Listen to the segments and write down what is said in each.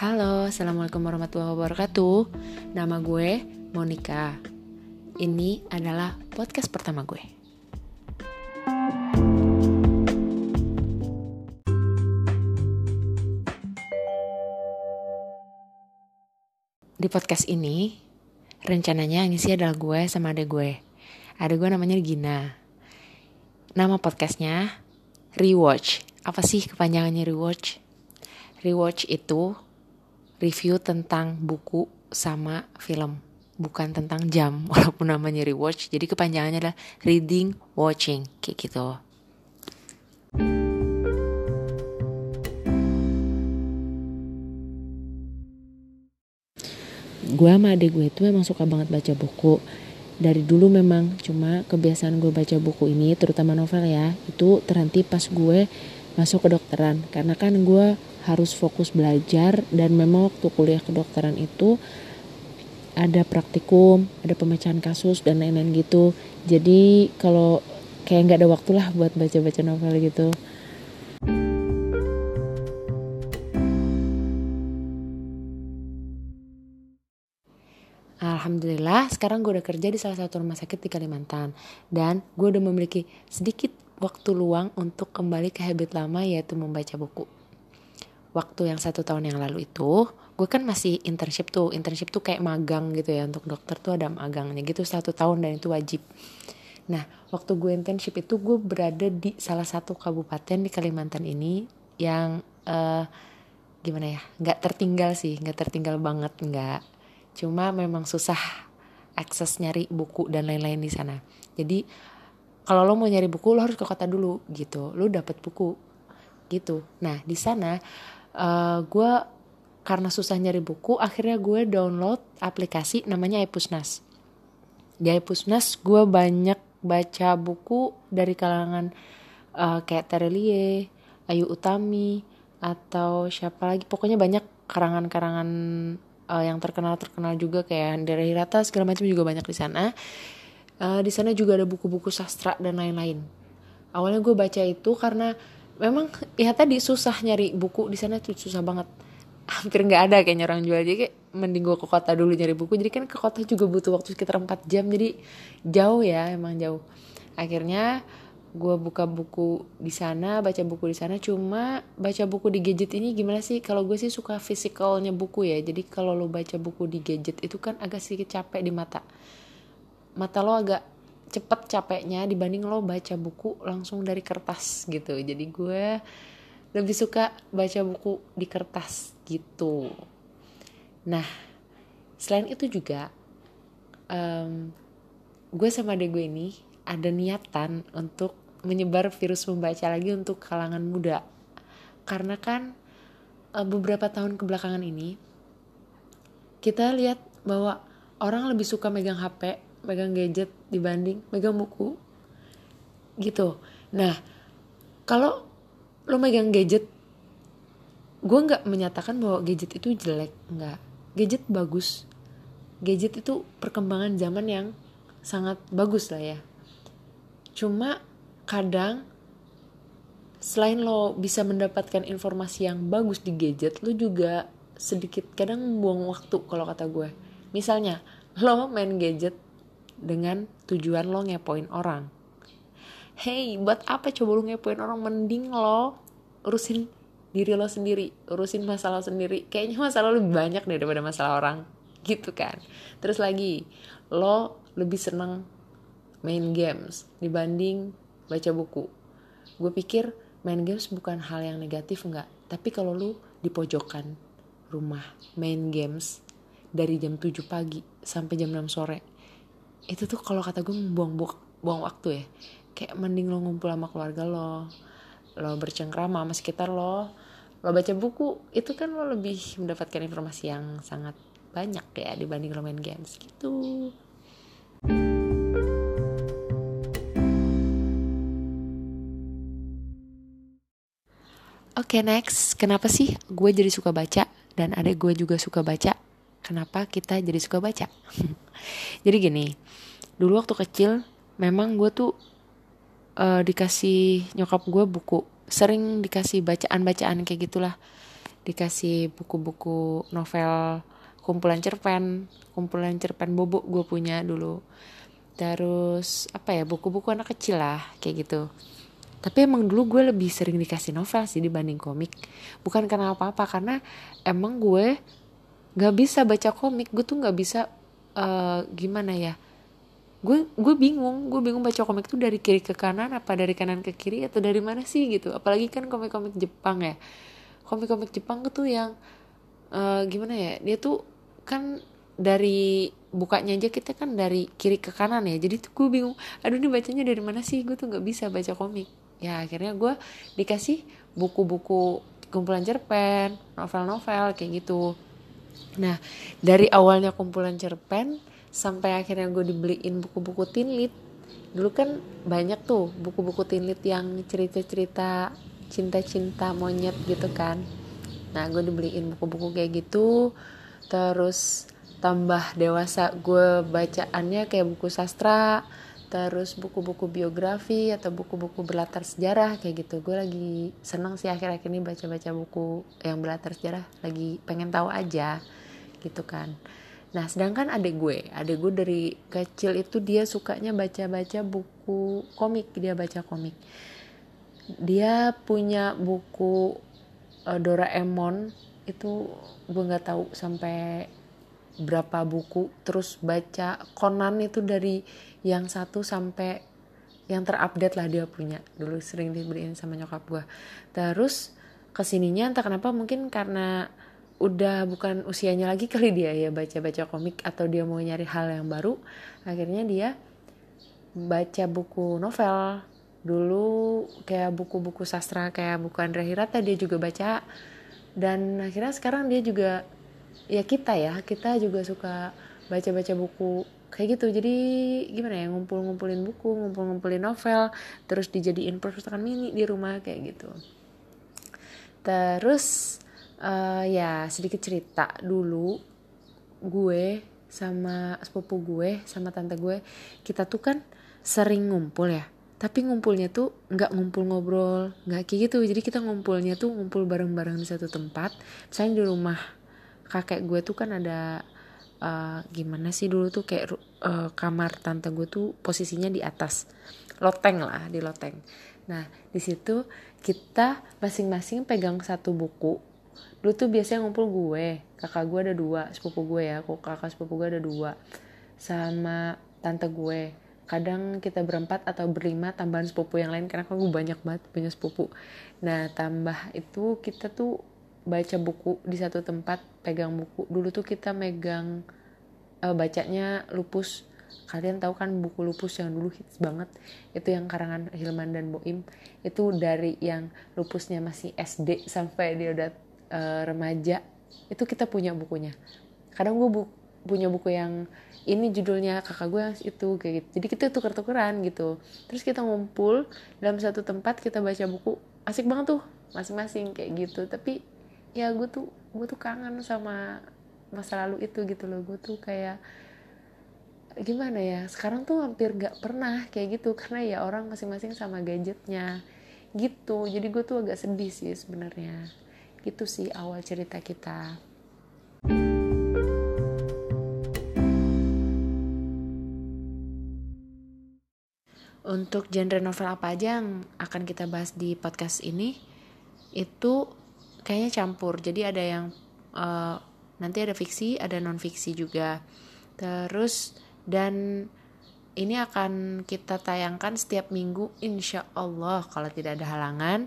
Halo, Assalamualaikum warahmatullahi wabarakatuh. Nama gue Monica. Ini adalah podcast pertama gue. Di podcast ini Rencananya ngisi adalah gue sama adek gue. Adek gue namanya Gina Nama podcastnya Rewatch. Apa sih kepanjangannya Rewatch? Rewatch itu review tentang buku sama film bukan tentang jam walaupun namanya rewatch. Jadi kepanjangannya adalah reading watching kayak gitu. Gue sama adik gue itu memang suka banget baca buku. Dari dulu memang cuma kebiasaan gue baca buku ini terutama novel ya itu terhenti pas gue masuk kedokteran. Karena kan gue harus fokus belajar dan memang waktu kuliah kedokteran itu ada praktikum, ada pemecahan kasus dan lain-lain gitu. Jadi kalau kayak nggak ada waktu lah buat baca-baca novel gitu. Alhamdulillah sekarang gue udah kerja di salah satu rumah sakit di Kalimantan dan gue udah memiliki sedikit waktu luang untuk kembali ke habit lama yaitu membaca buku waktu yang satu tahun yang lalu itu gue kan masih internship tuh internship tuh kayak magang gitu ya untuk dokter tuh ada magangnya gitu satu tahun dan itu wajib. Nah waktu gue internship itu gue berada di salah satu kabupaten di Kalimantan ini yang uh, gimana ya nggak tertinggal sih nggak tertinggal banget nggak. Cuma memang susah akses nyari buku dan lain-lain di sana. Jadi kalau lo mau nyari buku lo harus ke kota dulu gitu lo dapet buku gitu. Nah di sana uh, eh, gue karena susah nyari buku akhirnya gue download aplikasi namanya iPusnas di iPusnas gue banyak baca buku dari kalangan uh, kayak Terelie, Ayu Utami atau siapa lagi. Pokoknya banyak karangan-karangan uh, yang terkenal terkenal juga kayak Hendra Hirata segala macam juga banyak di sana. Uh, di sana juga ada buku-buku sastra dan lain-lain. Awalnya gue baca itu karena memang ya tadi susah nyari buku di sana tuh susah banget. Hampir nggak ada kayaknya orang jual. Jadi kayak mending gue ke kota dulu nyari buku. Jadi kan ke kota juga butuh waktu sekitar 4 jam. Jadi jauh ya emang jauh. Akhirnya gue buka buku di sana baca buku di sana. Cuma baca buku di gadget ini gimana sih? Kalau gue sih suka fisikalnya buku ya. Jadi kalau lo baca buku di gadget itu kan agak sedikit capek di mata. Mata lo agak cepet capeknya dibanding lo baca buku langsung dari kertas gitu. Jadi gue lebih suka baca buku di kertas gitu. Nah selain itu juga um, gue sama adek gue ini ada niatan untuk menyebar virus membaca lagi untuk kalangan muda. Karena kan uh, beberapa tahun kebelakangan ini kita lihat bahwa orang lebih suka megang HP megang gadget dibanding megang buku gitu. Nah kalau lo megang gadget gue nggak menyatakan bahwa gadget itu jelek nggak. Gadget bagus. Gadget itu perkembangan zaman yang sangat bagus lah ya. Cuma kadang selain lo bisa mendapatkan informasi yang bagus di gadget lo juga sedikit kadang buang waktu kalau kata gue. Misalnya lo main gadget dengan tujuan lo ngepoin orang. Hey, buat apa coba lo ngepoin orang? Mending lo urusin diri lo sendiri, urusin masalah sendiri. Kayaknya masalah lebih banyak daripada masalah orang, gitu kan. Terus lagi, lo lebih seneng main games dibanding baca buku. Gue pikir main games bukan hal yang negatif enggak, tapi kalau lo di pojokan rumah main games dari jam 7 pagi sampai jam 6 sore itu tuh kalau kata gue buang buang waktu ya. Kayak mending lo ngumpul sama keluarga lo lo bercengkrama sama sekitar lo lo baca buku itu kan lo lebih mendapatkan informasi yang sangat banyak ya dibanding lo main games gitu. Oke okay, next, kenapa sih gue jadi suka baca dan adek gue juga suka baca? Kenapa kita jadi suka baca? jadi gini dulu waktu kecil memang gue tuh uh, dikasih nyokap gue buku sering dikasih bacaan-bacaan kayak gitulah. Dikasih buku-buku novel kumpulan cerpen kumpulan cerpen bobo gue punya dulu. Terus apa ya buku-buku anak kecil lah kayak gitu. Tapi emang dulu gue lebih sering dikasih novel sih dibanding komik. Bukan karena apa-apa karena emang gue nggak bisa baca komik. Gue tuh nggak bisa uh, gimana ya? Gue gue bingung. Gue bingung baca komik tuh dari kiri ke kanan apa dari kanan ke kiri atau dari mana sih gitu. Apalagi kan komik-komik Jepang ya. Komik-komik Jepang tuh yang uh, gimana ya? Dia tuh kan dari bukanya aja kita kan dari kiri ke kanan ya. Jadi tuh gue bingung aduh ini bacanya dari mana sih? Gue tuh nggak bisa baca komik. Ya akhirnya gue dikasih buku-buku kumpulan cerpen novel-novel kayak gitu nah dari awalnya kumpulan cerpen sampai akhirnya gue dibeliin buku-buku tinlit dulu kan banyak tuh buku-buku tinlit yang cerita-cerita cinta-cinta monyet gitu kan. Nah gue dibeliin buku-buku kayak gitu terus tambah dewasa gue bacaannya kayak buku sastra terus buku-buku biografi atau buku-buku berlatar sejarah kayak gitu gue lagi seneng sih akhir-akhir ini baca-baca buku yang berlatar sejarah lagi pengen tahu aja gitu kan Nah, sedangkan adik gue, adik gue dari kecil itu dia sukanya baca-baca buku komik, dia baca komik. Dia punya buku uh, Doraemon itu gue nggak tahu sampai berapa buku terus baca Conan itu dari yang satu sampai yang terupdate lah dia punya. Dulu sering dibeliin sama nyokap gue terus ke sininya entah kenapa mungkin karena udah bukan usianya lagi kali dia ya baca-baca komik atau dia mau nyari hal yang baru akhirnya dia baca buku novel. Dulu kayak buku-buku sastra kayak buku Andra Hirata dia juga baca. Dan akhirnya sekarang dia juga ya kita ya. Kita juga suka baca-baca buku kayak gitu. Jadi gimana ya ngumpul-ngumpulin buku ngumpul-ngumpulin novel terus dijadiin perpustakaan mini di rumah kayak gitu. Terus uh, ya sedikit cerita. Dulu gue sama sepupu gue sama tante gue kita tuh kan sering ngumpul ya. Tapi ngumpulnya tuh nggak ngumpul ngobrol nggak kayak gitu. Jadi kita ngumpulnya tuh ngumpul bareng-bareng di satu tempat. Misalnya di rumah kakek gue tuh kan ada uh, gimana sih dulu tuh kayak uh, kamar tante gue tuh posisinya di atas. Loteng lah di loteng. Nah di situ kita masing-masing pegang satu buku. Dulu tuh biasanya ngumpul gue kakak gue ada dua sepupu gue ya kok kakak sepupu gue ada dua sama tante gue. Kadang kita berempat atau berlima tambahan sepupu yang lain karena gue banyak banget punya sepupu. Nah tambah itu kita tuh baca buku di satu tempat pegang buku. Dulu tuh kita megang uh, bacanya lupus. Kalian tahu kan buku lupus yang dulu hits banget? Itu yang karangan Hilman dan Boim. Itu dari yang lupusnya masih SD sampai dia udah uh, remaja. Itu kita punya bukunya. Kadang gue bu punya buku yang ini judulnya kakak gue yang itu kayak gitu. Jadi kita tuker-tukeran gitu. Terus kita ngumpul dalam satu tempat kita baca buku asik banget tuh masing-masing kayak gitu. Tapi ya gue tuh gue tuh kangen sama masa lalu itu gitu loh. Gue tuh kayak gimana ya sekarang tuh hampir nggak pernah kayak gitu. Karena ya orang masing-masing sama gadgetnya gitu. Jadi gue tuh agak sedih sih sebenarnya. Itu sih awal cerita kita. Untuk genre novel apa aja yang akan kita bahas di podcast ini? Itu kayaknya campur. Jadi ada yang uh, nanti ada fiksi, ada non fiksi juga. Terus dan ini akan kita tayangkan setiap minggu insya Allah kalau tidak ada halangan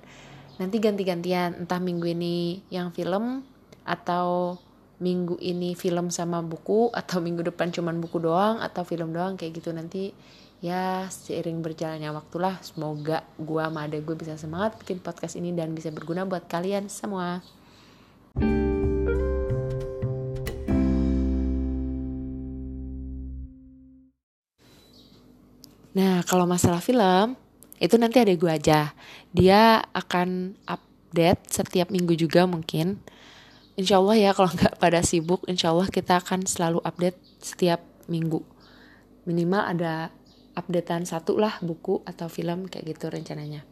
nanti ganti-gantian entah minggu ini yang film atau minggu ini film sama buku atau minggu depan cuman buku doang atau film doang kayak gitu nanti ya seiring berjalannya waktu lah semoga gua sama adek gue bisa semangat bikin podcast ini dan bisa berguna buat kalian semua. Nah, kalau masalah film, itu nanti ada gue aja. Dia akan update setiap minggu juga mungkin. Insya Allah ya kalau nggak pada sibuk insya Allah kita akan selalu update setiap minggu. Minimal ada updatean satu lah buku atau film kayak gitu rencananya.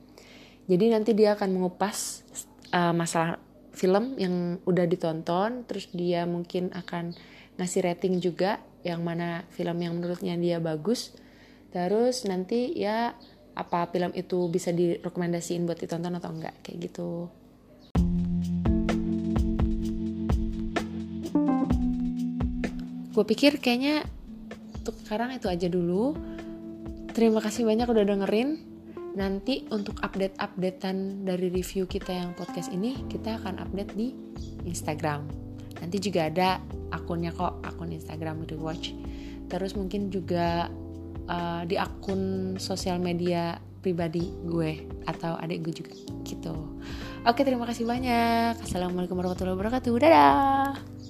Jadi nanti dia akan mengupas uh, masalah film yang udah ditonton terus dia mungkin akan ngasih rating juga yang mana film yang menurutnya dia bagus. Terus nanti ya apa film itu bisa direkomendasiin buat ditonton atau enggak kayak gitu. Gue pikir kayaknya untuk sekarang itu aja dulu terima kasih banyak udah dengerin. Nanti untuk update-updatean dari review kita yang podcast ini kita akan update di Instagram. Nanti juga ada akunnya kok akun Instagram Watch. Terus mungkin juga uh, di akun sosial media pribadi gue atau adik gue juga gitu. Oke terima kasih banyak. Assalamualaikum warahmatullahi wabarakatuh. Dadah